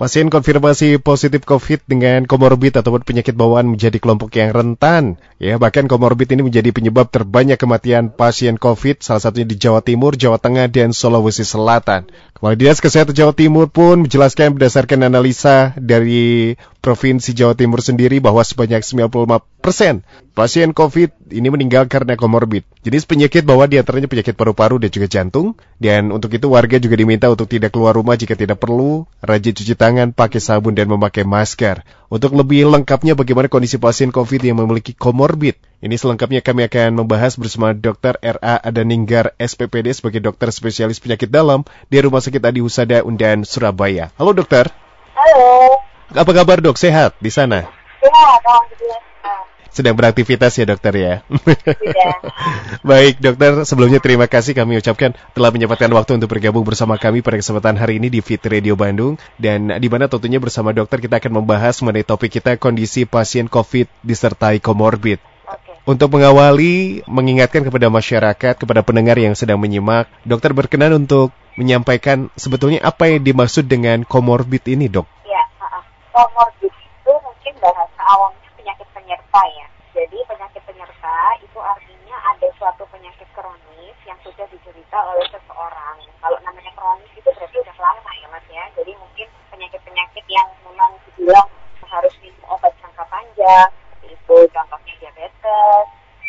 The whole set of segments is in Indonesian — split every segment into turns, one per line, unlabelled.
Pasien konfirmasi positif COVID dengan komorbid ataupun penyakit bawaan menjadi kelompok yang rentan. Ya, bahkan komorbid ini menjadi penyebab terbanyak kematian pasien COVID, salah satunya di Jawa Timur, Jawa Tengah, dan Sulawesi Selatan. Kepala Dinas Kesehatan Jawa Timur pun menjelaskan berdasarkan analisa dari Provinsi Jawa Timur sendiri bahwa sebanyak 95 persen pasien COVID ini meninggal karena komorbid. Jenis penyakit bahwa di antaranya penyakit paru-paru dan juga jantung. Dan untuk itu warga juga diminta untuk tidak keluar rumah jika tidak perlu, rajin cuci tangan, pakai sabun, dan memakai masker. Untuk lebih lengkapnya bagaimana kondisi pasien COVID yang memiliki komorbid. Ini selengkapnya kami akan membahas bersama Dr. R.A. Adaninggar, SPPD sebagai dokter spesialis penyakit dalam di Rumah Sakit Adi Husada Undan, Surabaya. Halo dokter.
Halo.
Apa kabar dok? Sehat di sana?
Sehat, alhamdulillah.
Sedang beraktivitas ya dokter ya?
Tidak.
Baik dokter, sebelumnya terima kasih kami ucapkan telah menyempatkan waktu untuk bergabung bersama kami pada kesempatan hari ini di Fit Radio Bandung. Dan di mana tentunya bersama dokter kita akan membahas mengenai topik kita kondisi pasien COVID disertai komorbid. Untuk mengawali, mengingatkan kepada masyarakat, kepada pendengar yang sedang menyimak, dokter berkenan untuk menyampaikan sebetulnya apa yang dimaksud dengan komorbid ini dok?
Komorbid itu mungkin bahasa awamnya penyakit penyerta ya. Jadi penyakit penyerta itu artinya ada suatu penyakit kronis yang sudah diderita oleh seseorang. Kalau namanya kronis itu berarti udah lama ya mas ya. Jadi mungkin penyakit-penyakit yang memang dibilang harus minum obat jangka panjang. Itu contohnya diabetes,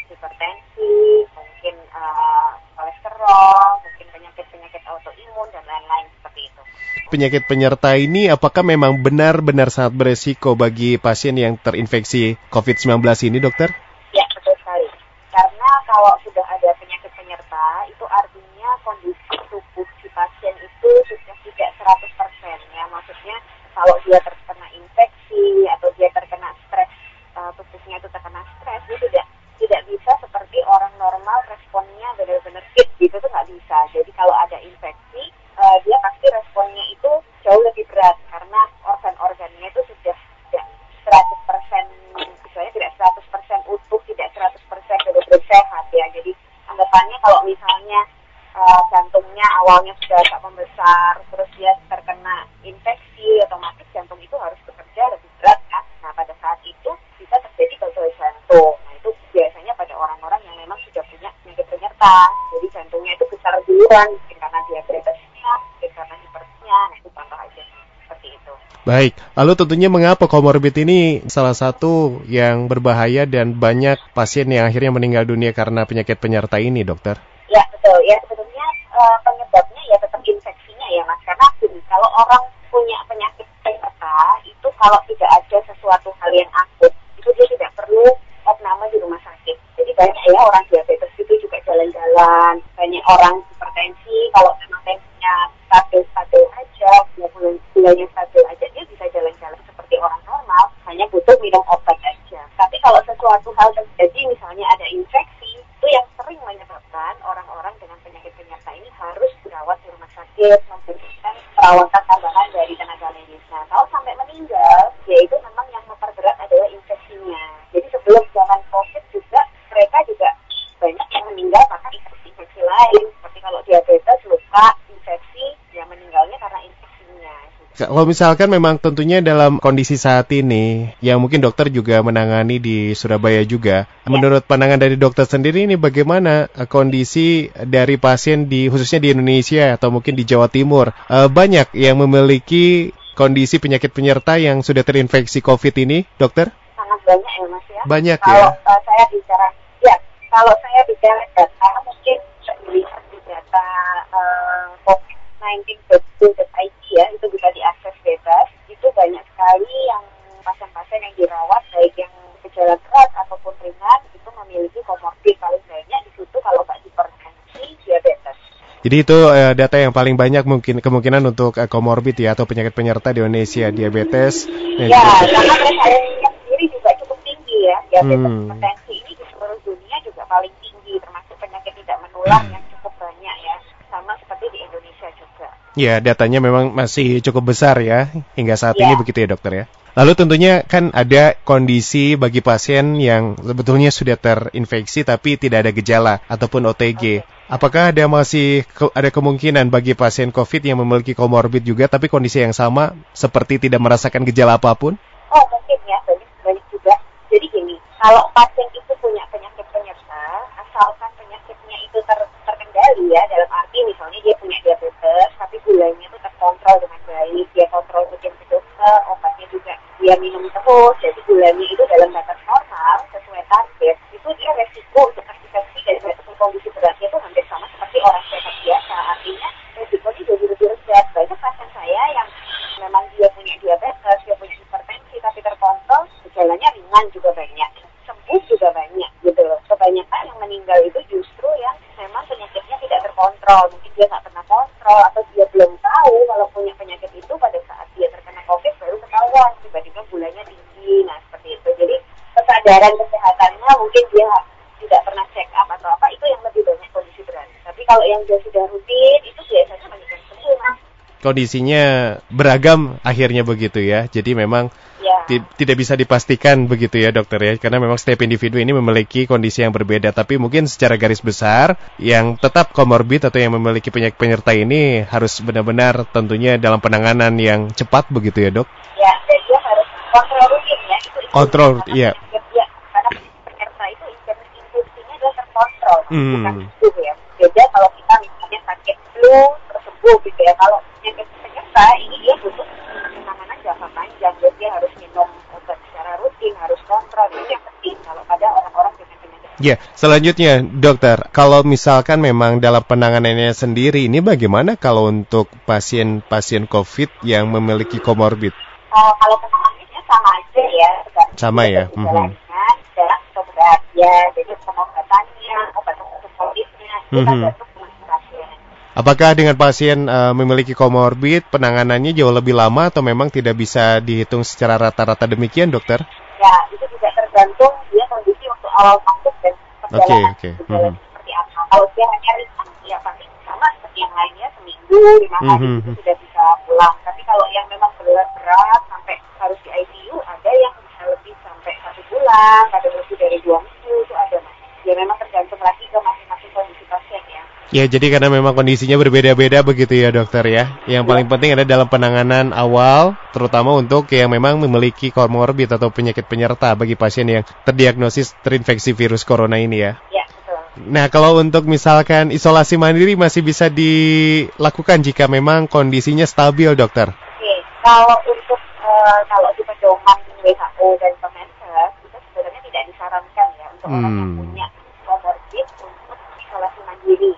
hipertensi, mungkin eh, kolesterol, mungkin penyakit-penyakit autoimun dan lain-lain seperti itu.
Penyakit penyerta ini apakah memang benar-benar sangat beresiko bagi pasien yang terinfeksi COVID-19 ini dokter?
Ya, betul sekali. Karena kalau sudah ada penyakit penyerta, itu artinya kondisi tubuh si pasien itu sudah tidak 100% ya. Maksudnya kalau dia terkena infeksi atau dia terkena stres, eh, tubuhnya itu terkena stres, dia tidak tidak bisa seperti orang normal responnya benar-benar fit gitu tuh nggak bisa. Jadi kalau ada infeksi, eh, dia pasti responnya itu jauh lebih berat karena organ-organnya itu sudah tidak 100% misalnya tidak 100% utuh, tidak 100% benar-benar sehat ya. Jadi anggapannya kalau misalnya eh, jantungnya awalnya sudah membesar, terus dia terkena infeksi, otomatis jantung itu harus bekerja lebih berat kan. Nah pada saat itu bisa terjadi gagal jantung. Nah itu biasanya pada orang-orang yang memang sudah punya penyakit penyerta. Jadi jantungnya itu besar duluan, mungkin karena diabetesnya, mungkin karena hipertensinya. Nah itu contoh aja seperti itu.
Baik, lalu tentunya mengapa komorbid ini salah satu yang berbahaya dan banyak pasien yang akhirnya meninggal dunia karena penyakit penyerta ini dokter?
Ya betul. Ya sebetulnya eh, penyebabnya ya tetap ya mas. Karena gini, kalau orang punya penyakit penyerta itu kalau tidak ada sesuatu hal yang akut itu dia tidak perlu opname di rumah sakit. Jadi banyak ya orang diabetes itu juga jalan-jalan. Banyak orang hipertensi kalau memang tensinya stabil-stabil aja, gula gulanya stabil aja dia bisa jalan-jalan seperti orang normal. Hanya butuh minum obat aja. Tapi kalau sesuatu hal terjadi misalnya ada infeksi itu yang sering menyebabkan orang-orang dengan penyakit penyerta ini harus dirawat di rumah sakit memberikan perawatan tambahan dari tenaga medis. Nah, kalau sampai meninggal, yaitu memang yang memperberat adalah infeksinya. Jadi sebelum zaman COVID juga mereka juga banyak yang meninggal karena infeksi-infeksi lain seperti kalau diabetes, luka, infeksi, ya meninggalnya karena infeksinya.
Kalau misalkan memang tentunya dalam kondisi saat ini, yang mungkin dokter juga menangani di Surabaya juga, menurut pandangan dari dokter sendiri ini bagaimana eh, kondisi dari pasien di khususnya di Indonesia atau mungkin di Jawa Timur Eh, banyak yang memiliki kondisi penyakit penyerta yang sudah terinfeksi COVID ini, dokter?
Sangat banyak ya mas ya.
Banyak
kalau
ya.
uh, saya bicara, ya kalau saya bicara data mungkin bisa dilihat di data uh, covid19.go.id ya itu bisa diakses bebas. Itu banyak sekali yang pasien-pasien yang dirawat baik yang gejala berat ataupun ringan itu memiliki komorbid paling banyak di situ kalau nggak hipertensi diabetes.
Jadi itu eh, data yang paling banyak mungkin kemungkinan untuk eh, komorbid ya atau penyakit penyerta di Indonesia, diabetes.
Ya,
juga-
karena prevalensinya sendiri juga cukup tinggi ya. Diabetes
Hmm.
hipertensi ini di seluruh dunia juga paling tinggi, termasuk penyakit tidak menular yang cukup banyak ya. Sama seperti di Indonesia juga.
Ya, datanya memang masih cukup besar ya hingga saat
Ya.
ini begitu ya dokter ya. Lalu tentunya kan ada kondisi bagi pasien yang sebetulnya sudah terinfeksi tapi tidak ada gejala ataupun OTG. Apakah ada masih ada kemungkinan bagi pasien COVID yang memiliki komorbid juga tapi kondisi yang sama seperti tidak merasakan gejala apa pun?
Oh mungkin ya banyak juga. Jadi gini, kalau pasien itu punya penyakit penyerta, asalkan penyakitnya itu ter, terkendali ya dalam arti misalnya dia punya diabetes tapi gulanya itu terkontrol dengan baik, dia kontrol rutin ke dokter, obatnya juga dia minum terus, jadi gulanya itu dalam batas normal sesuai target, itu dia resiko untuk terinfeksi dan kondisi beratnya itu hampir sama seperti orang sehat biasa. Artinya resikonya jadi lebih rendah. Banyak pasien saya yang memang dia punya diabetes, dia punya hipertensi tapi terkontrol, gejalanya ringan juga banyak, sembuh juga banyak gitu loh. Kebanyakan yang meninggal itu justru yang memang penyakitnya tidak terkontrol, mungkin dia nggak pernah kontrol atau dia belum tahu kalau punya penyakit itu pada saat dia terkena COVID baru ketahuan tiba-tiba gulanya tinggi, nah seperti itu. Jadi kesadaran kesehatannya mungkin dia tidak pernah check up atau apa itu yang lebih banyak kondisi berat. Tapi kalau yang dia sudah rutin itu biasanya yang sembuh mas.
Kondisinya beragam akhirnya begitu ya. Jadi memang
Ya.
tidak bisa dipastikan begitu ya dokter ya karena memang setiap individu ini memiliki kondisi yang berbeda tapi mungkin secara garis besar yang tetap komorbid atau yang memiliki penyakit penyerta ini harus benar-benar tentunya dalam penanganan yang cepat begitu ya dok
Ya, dan dia harus kontrol rutin ya. Itu itu
Kontrol, iya.
penyakit- Ya, karena penyerta itu infeksinya adalah terkontrol,
Hmm.
bukan sembuh ya. Beda kalau kita misalnya sakit flu terus sembuh gitu ya. Kalau penyakit penyerta ini dia butuh penanganan jangka panjang, jadi dia harus minum obat secara rutin, harus kontrol. Itu yang penting kalau pada orang-orang dengan penyakit
Ya, selanjutnya dokter, kalau misalkan memang dalam penanganannya sendiri ini bagaimana kalau untuk pasien-pasien COVID yang memiliki komorbid?
Uh, kalau penanganannya sama aja ya.
Sama ya, mhm.
gejalanya, jarang berat ya. Jadi pengobatannya, Pasien.
Apakah dengan pasien eh, memiliki komorbid penanganannya jauh lebih lama atau memang tidak bisa dihitung secara rata-rata demikian dokter?
Ya, itu juga tergantung dia kondisi waktu awal masuk dan perjalanan
Oke, oke.
gejalanya
Mhm.
seperti apa. Kalau dia hanya ringan, ya pasti sama seperti yang lainnya seminggu, lima hari
Mhm.
itu sudah bisa pulang. Tapi kalau yang memang berat-berat sampai harus di ICU, ada yang bisa lebih sampai satu bulan, ada lebih dari dua minggu, itu ada mas. Ya memang tergantung lagi ke masing-masing kondisi pasien ya.
Ya, jadi karena memang kondisinya berbeda-beda begitu ya dokter ya. Yang paling penting ada dalam penanganan awal, terutama untuk yang memang memiliki komorbid atau penyakit penyerta bagi pasien yang terdiagnosis terinfeksi virus corona ini ya.
Ya, betul.
Nah, kalau untuk misalkan isolasi mandiri masih bisa dilakukan jika memang kondisinya stabil, dokter.
Oke, kalau untuk eh, kalau di pedoman WHO dan Kemenkes itu sebenarnya tidak disarankan ya untuk orang yang
Hmm.
punya comorbid untuk isolasi mandiri.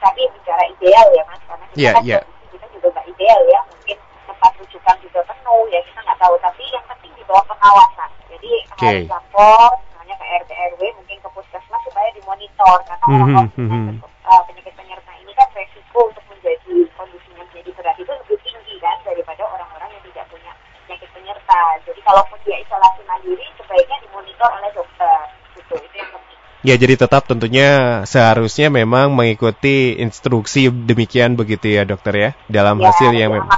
Tapi bicara ideal ya mas, karena kita
Iya,
kan kondisi kita juga nggak ideal ya, mungkin tempat rujukan juga penuh ya kita nggak tahu. Tapi yang penting di bawah pengawasan. Jadi
Oke.
harus lapor, misalnya ke RT RW, mungkin ke puskesmas supaya dimonitor karena
Mhm,
orang-orang
mhm.
dengan eh, penyakit penyerta ini kan resiko untuk menjadi kondisinya menjadi berat itu lebih tinggi kan daripada orang-orang yang tidak punya penyakit penyerta. Jadi kalaupun dia isolasi mandiri sebaiknya dimonitor oleh dokter. Gitu, itu yang penting.
Ya, jadi tetap tentunya seharusnya memang mengikuti instruksi demikian begitu ya, dokter ya, dalam
ya,
hasil yang memang.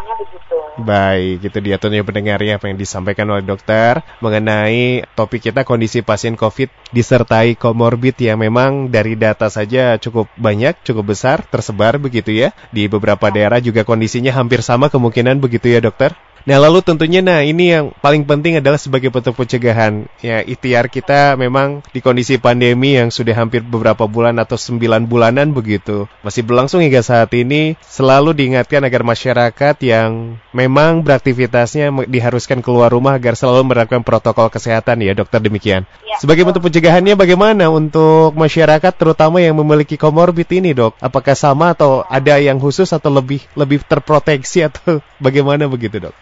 Baik, itu dia tentunya pendengar ya apa yang disampaikan oleh dokter mengenai topik kita kondisi pasien COVID disertai komorbid yang memang dari data saja cukup banyak, cukup besar, tersebar begitu ya. Di beberapa daerah juga kondisinya hampir sama kemungkinan begitu ya dokter. Nah lalu tentunya nah ini yang paling penting adalah sebagai bentuk pencegahan. Ya ikhtiar kita memang di kondisi pandemi yang sudah hampir beberapa bulan atau sembilan bulanan begitu. Masih berlangsung hingga saat ini selalu diingatkan agar masyarakat yang memang beraktivitasnya diharuskan keluar rumah agar selalu menerapkan protokol kesehatan ya dokter demikian.
Ya,
Sebagai bentuk pencegahannya bagaimana untuk masyarakat terutama yang memiliki komorbid ini dok? Apakah sama atau ada yang khusus atau lebih lebih terproteksi atau bagaimana begitu dok?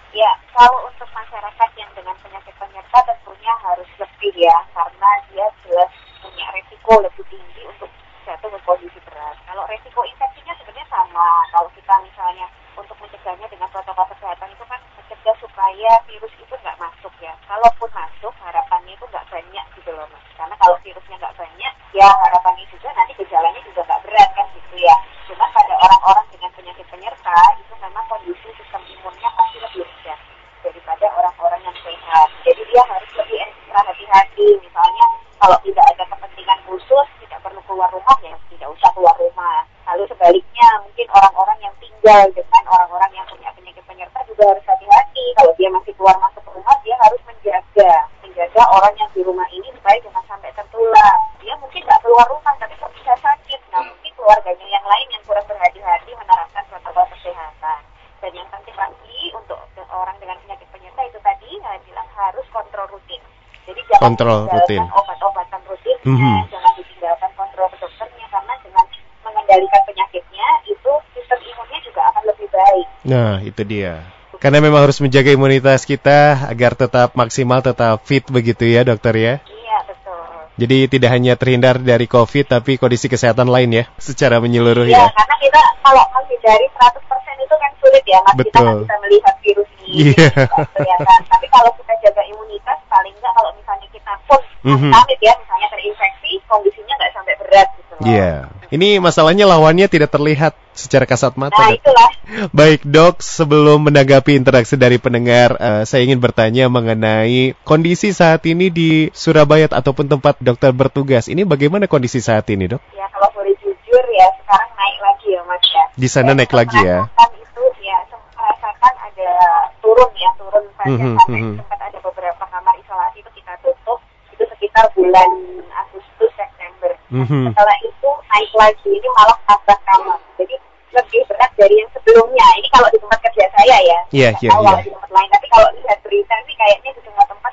Kalau untuk masyarakat yang dengan penyakit penyerta tentunya harus lebih ya, karena dia jelas punya resiko lebih tinggi untuk jatuh ke kondisi berat. Kalau resiko infeksinya sebenarnya sama. Kalau kita misalnya untuk mencegahnya dengan protokol kesehatan itu kan mencegah supaya virus itu nggak masuk ya. Kalaupun masuk, harapannya itu nggak banyak gitu loh mas. Karena kalau virusnya nggak banyak, ya harapannya juga nanti gejalanya juga nggak berat kan gitu ya. Cuma pada orang-orang dengan penyakit penyerta itu memang kondisi sistem imunnya pasti lebih rendah daripada orang-orang yang sehat. Jadi dia harus lebih ekstra hati-hati. Misalnya kalau tidak ada kepentingan khusus, tidak perlu keluar rumah ya tidak usah keluar rumah. Lalu sebaliknya mungkin orang-orang yang tinggal dengan orang-orang yang punya penyakit penyerta juga harus hati-hati. Kalau dia masih keluar masuk rumah, dia harus menjaga menjaga orang yang di rumah ini supaya jangan sampai tertular. Dia mungkin nggak keluar rumah tapi kok bisa sakit. Nah mungkin keluarganya yang lain yang kurang berhati-hati menerapkan protokol kesehatan. Dan yang penting lagi untuk orang dengan penyakit penyerta itu tadi saya bilang harus kontrol rutin. Jadi jangan
Kontrol rutin.
ditinggalkan obat-obatan rutinnya,
Mhm.
jangan ditinggalkan kontrol ke dokternya karena dengan mengendalikan penyakitnya itu sistem imunnya juga akan lebih baik.
Nah, itu dia. Karena memang harus menjaga imunitas kita agar tetap maksimal, tetap fit begitu ya dokter ya.
Iya betul.
Jadi tidak hanya terhindar dari COVID tapi kondisi kesehatan lain ya secara menyeluruh
Iya,
ya.
karena kita kalau menghindari 100% itu kan sulit ya, Mas. Kita
Betul.
nggak bisa melihat virus
Iya.
nggak kelihatan. Tapi kalau kita jaga imunitas, paling nggak kalau misalnya kita pun
Mhm.
amit ya, misalnya terinfeksi, kondisinya nggak sampai berat gitu loh.
Iya. Ini masalahnya lawannya tidak terlihat secara kasat mata.
Nah, itulah.
Baik dok, sebelum menanggapi interaksi dari pendengar, eh, saya ingin bertanya mengenai kondisi saat ini di Surabaya ataupun tempat dokter bertugas. Ini bagaimana kondisi saat ini dok?
Ya, kalau boleh jujur ya, sekarang naik lagi ya, Mas ya.
Di sana
Dan
naik lagi ya
itu ya, sempat merasakan ada turun ya, turun saja
Mhm,
sampai
mhm.
sempat ada beberapa kamar isolasi itu kita tutup itu sekitar bulan Agustus September.
Mhm.
Setelah itu naik lagi, ini malah tambah kamar. Jadi lebih berat dari yang sebelumnya. Ini kalau di tempat kerja saya ya. Nggak
iya,
tahu
iya.
kalau di tempat lain. Tapi kalau lihat berita sih kayaknya di semua tempat.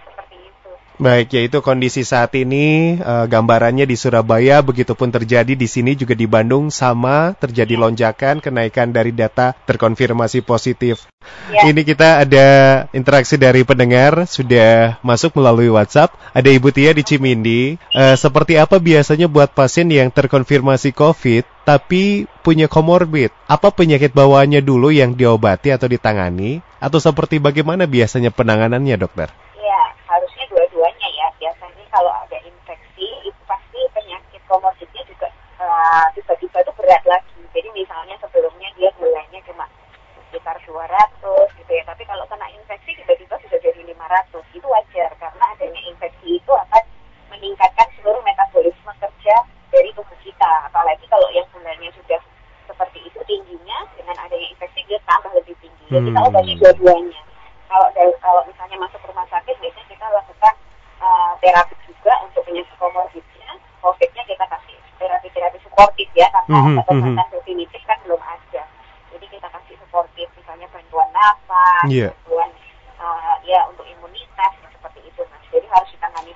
Baik, yaitu kondisi saat ini eh, gambarannya di Surabaya, begitupun terjadi di sini juga di Bandung sama terjadi lonjakan kenaikan dari data terkonfirmasi positif.
Ya.
Ini kita ada interaksi dari pendengar sudah masuk melalui WhatsApp. Ada Ibu Tia di Cimindi. Eh, seperti apa biasanya buat pasien yang terkonfirmasi COVID tapi punya komorbid? Apa penyakit bawaannya dulu yang diobati atau ditangani? Atau seperti bagaimana biasanya penanganannya, dokter?
Ya, harusnya dua-duanya ya. Biasanya kalau ada infeksi, itu pasti penyakit komorbidnya juga eh, tiba-tiba itu berat lagi. Jadi misalnya sebelumnya dia gulanya cuma sekitar 200 gitu ya. Tapi kalau kena infeksi tiba-tiba sudah jadi 500. Itu wajar karena adanya infeksi itu akan meningkatkan seluruh metabolisme kerja dari tubuh kita. Apalagi kalau yang gulanya sudah seperti itu tingginya, dengan adanya infeksi dia tambah lebih tinggi. Ya, kita
Hmm.
obati dua-duanya. Kalau dari, kalau misalnya masuk rumah sakit, biasanya kita lakukan uh, terapi juga untuk penyakit komorbidnya. COVID-nya kita kasih terapi-terapi karena
Mhm,
obat-obatan definitif kan belum ada. Jadi kita kasih suportif, misalnya bantuan nafas,
Iya.
bantuan uh, ya untuk imunitas, seperti itu mas. Jadi harus ditangani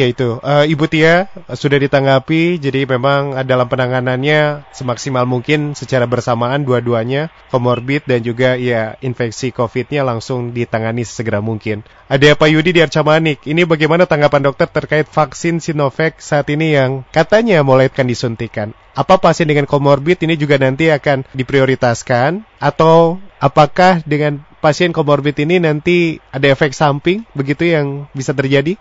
bersamaan.
Ya itu, Eh, Ibu Tia sudah ditanggapi, jadi memang dalam penanganannya semaksimal mungkin secara bersamaan dua-duanya, komorbid dan juga ya infeksi COVID-nya langsung ditangani sesegera mungkin. Ada Pak Yudi di Arca Manik, ini bagaimana tanggapan dokter terkait vaksin Sinovac saat ini yang katanya mulai akan disuntikan? Apa pasien dengan komorbid ini juga nanti akan diprioritaskan atau apakah dengan pasien komorbid ini nanti ada efek samping begitu yang bisa terjadi?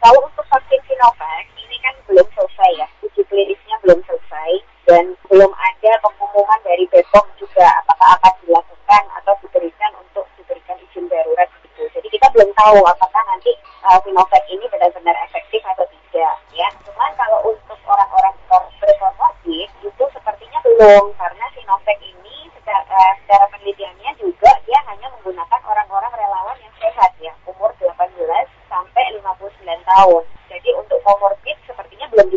Kalau untuk vaksin Sinovac ini kan belum selesai ya, uji klinisnya belum selesai dan belum ada pengumuman dari BPOM juga apakah akan dilakukan atau diberikan untuk diberikan izin darurat gitu. Jadi kita belum tahu apakah nanti uh, Sinovac ini benar-benar efektif atau tidak ya. Cuman kalau untuk orang-orang berkomorbid itu sepertinya belum karena Sinovac ini secara, uh, secara penelitiannya juga dia hanya menggunakan orang-orang relawan yang sehat ya, umur 18 sampai 59 tahun. Jadi untuk komorbid sepertinya belum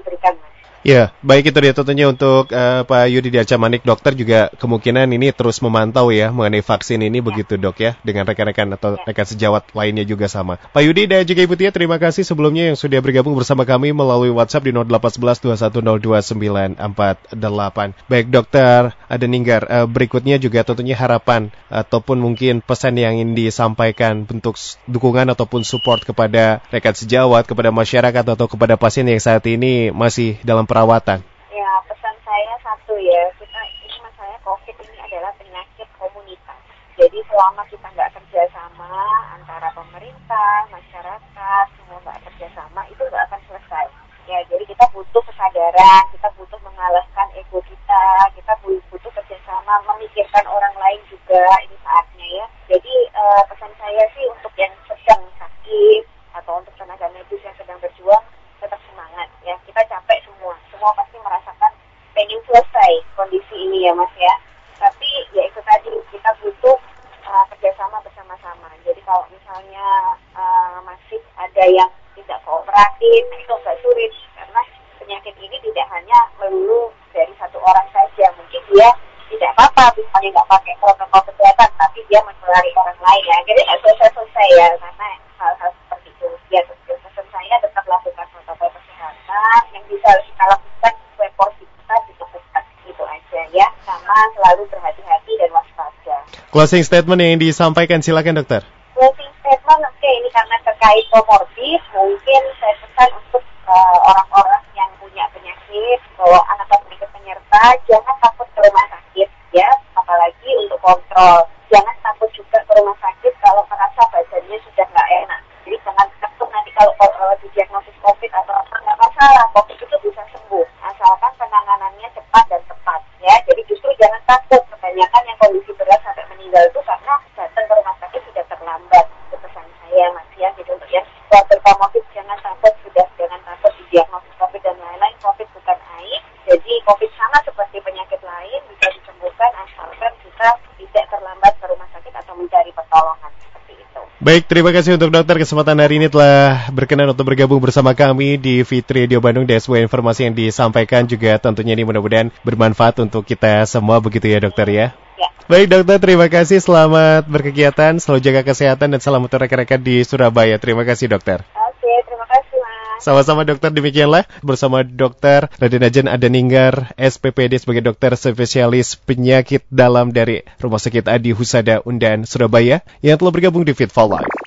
diberikan mas.
Ya, baik itu dia tentunya untuk eh, Pak Yudi di Arca Manik dokter juga kemungkinan ini terus memantau ya mengenai vaksin ini begitu dok ya dengan rekan-rekan atau
Ya.
rekan sejawat lainnya juga sama. Pak Yudi dan juga Ibu Tia terima kasih sebelumnya yang sudah bergabung bersama kami melalui WhatsApp di 081121029948. Baik dokter ada Ninggar eh, berikutnya juga tentunya harapan ataupun mungkin pesan yang ingin disampaikan bentuk dukungan ataupun support kepada rekan sejawat, kepada masyarakat atau kepada pasien yang saat ini masih dalam perawatan.
Ya pesan saya satu ya, kita ini masalahnya COVID ini adalah penyakit komunitas. Jadi selama kita nggak kerjasama antara pemerintah, masyarakat, semua nggak kerjasama itu nggak akan selesai. Ya, jadi kita butuh kesadaran, kita butuh mengalahkan ego kita, kita bu- butuh kerjasama, memikirkan orang lain juga ini saatnya ya. Jadi eh, pesan saya sih untuk yang sedang sakit atau untuk tenaga medis yang sedang berjuang tetap semangat ya kita capek semua semua pasti merasakan pengen selesai kondisi ini ya mas ya tapi ya itu tadi kita butuh uh, kerjasama bersama-sama jadi kalau misalnya uh, masih ada yang tidak kooperatif itu agak sulit. Karena penyakit ini tidak hanya melulu dari satu orang saja. Mungkin dia tidak apa-apa misalnya nggak pakai protokol kesehatan tapi dia menulari orang lain. Ya jadi nggak selesai-selesai ya karena hal-hal seperti itu. Ya pesan saya tetap lakukan protokol kesehatan. Yang bisa kita lakukan sesuai porsi kita ditentukan itu aja ya. Sama selalu berhati-hati dan waspada.
Closing statement yang disampaikan silakan dokter.
Closing statement oke okay, ini karena terkait komorbid
Baik, terima kasih untuk dokter kesempatan hari ini telah berkenan untuk bergabung bersama kami di Fitri Radio Bandung dan sebuah informasi yang disampaikan juga tentunya ini mudah-mudahan bermanfaat untuk kita semua begitu ya dokter ya.
Ya.
Baik dokter, terima kasih. Selamat berkegiatan, selalu jaga kesehatan dan salam untuk rekan-rekan di Surabaya. Terima kasih dokter.
Oke, terima kasih mas.
Sama-sama dokter, demikianlah bersama dokter Raden Ajan Adaninggar, SPPD sebagai dokter spesialis penyakit dalam dari Rumah Sakit Adi Husada Undan Surabaya yang telah bergabung di Fit for Life.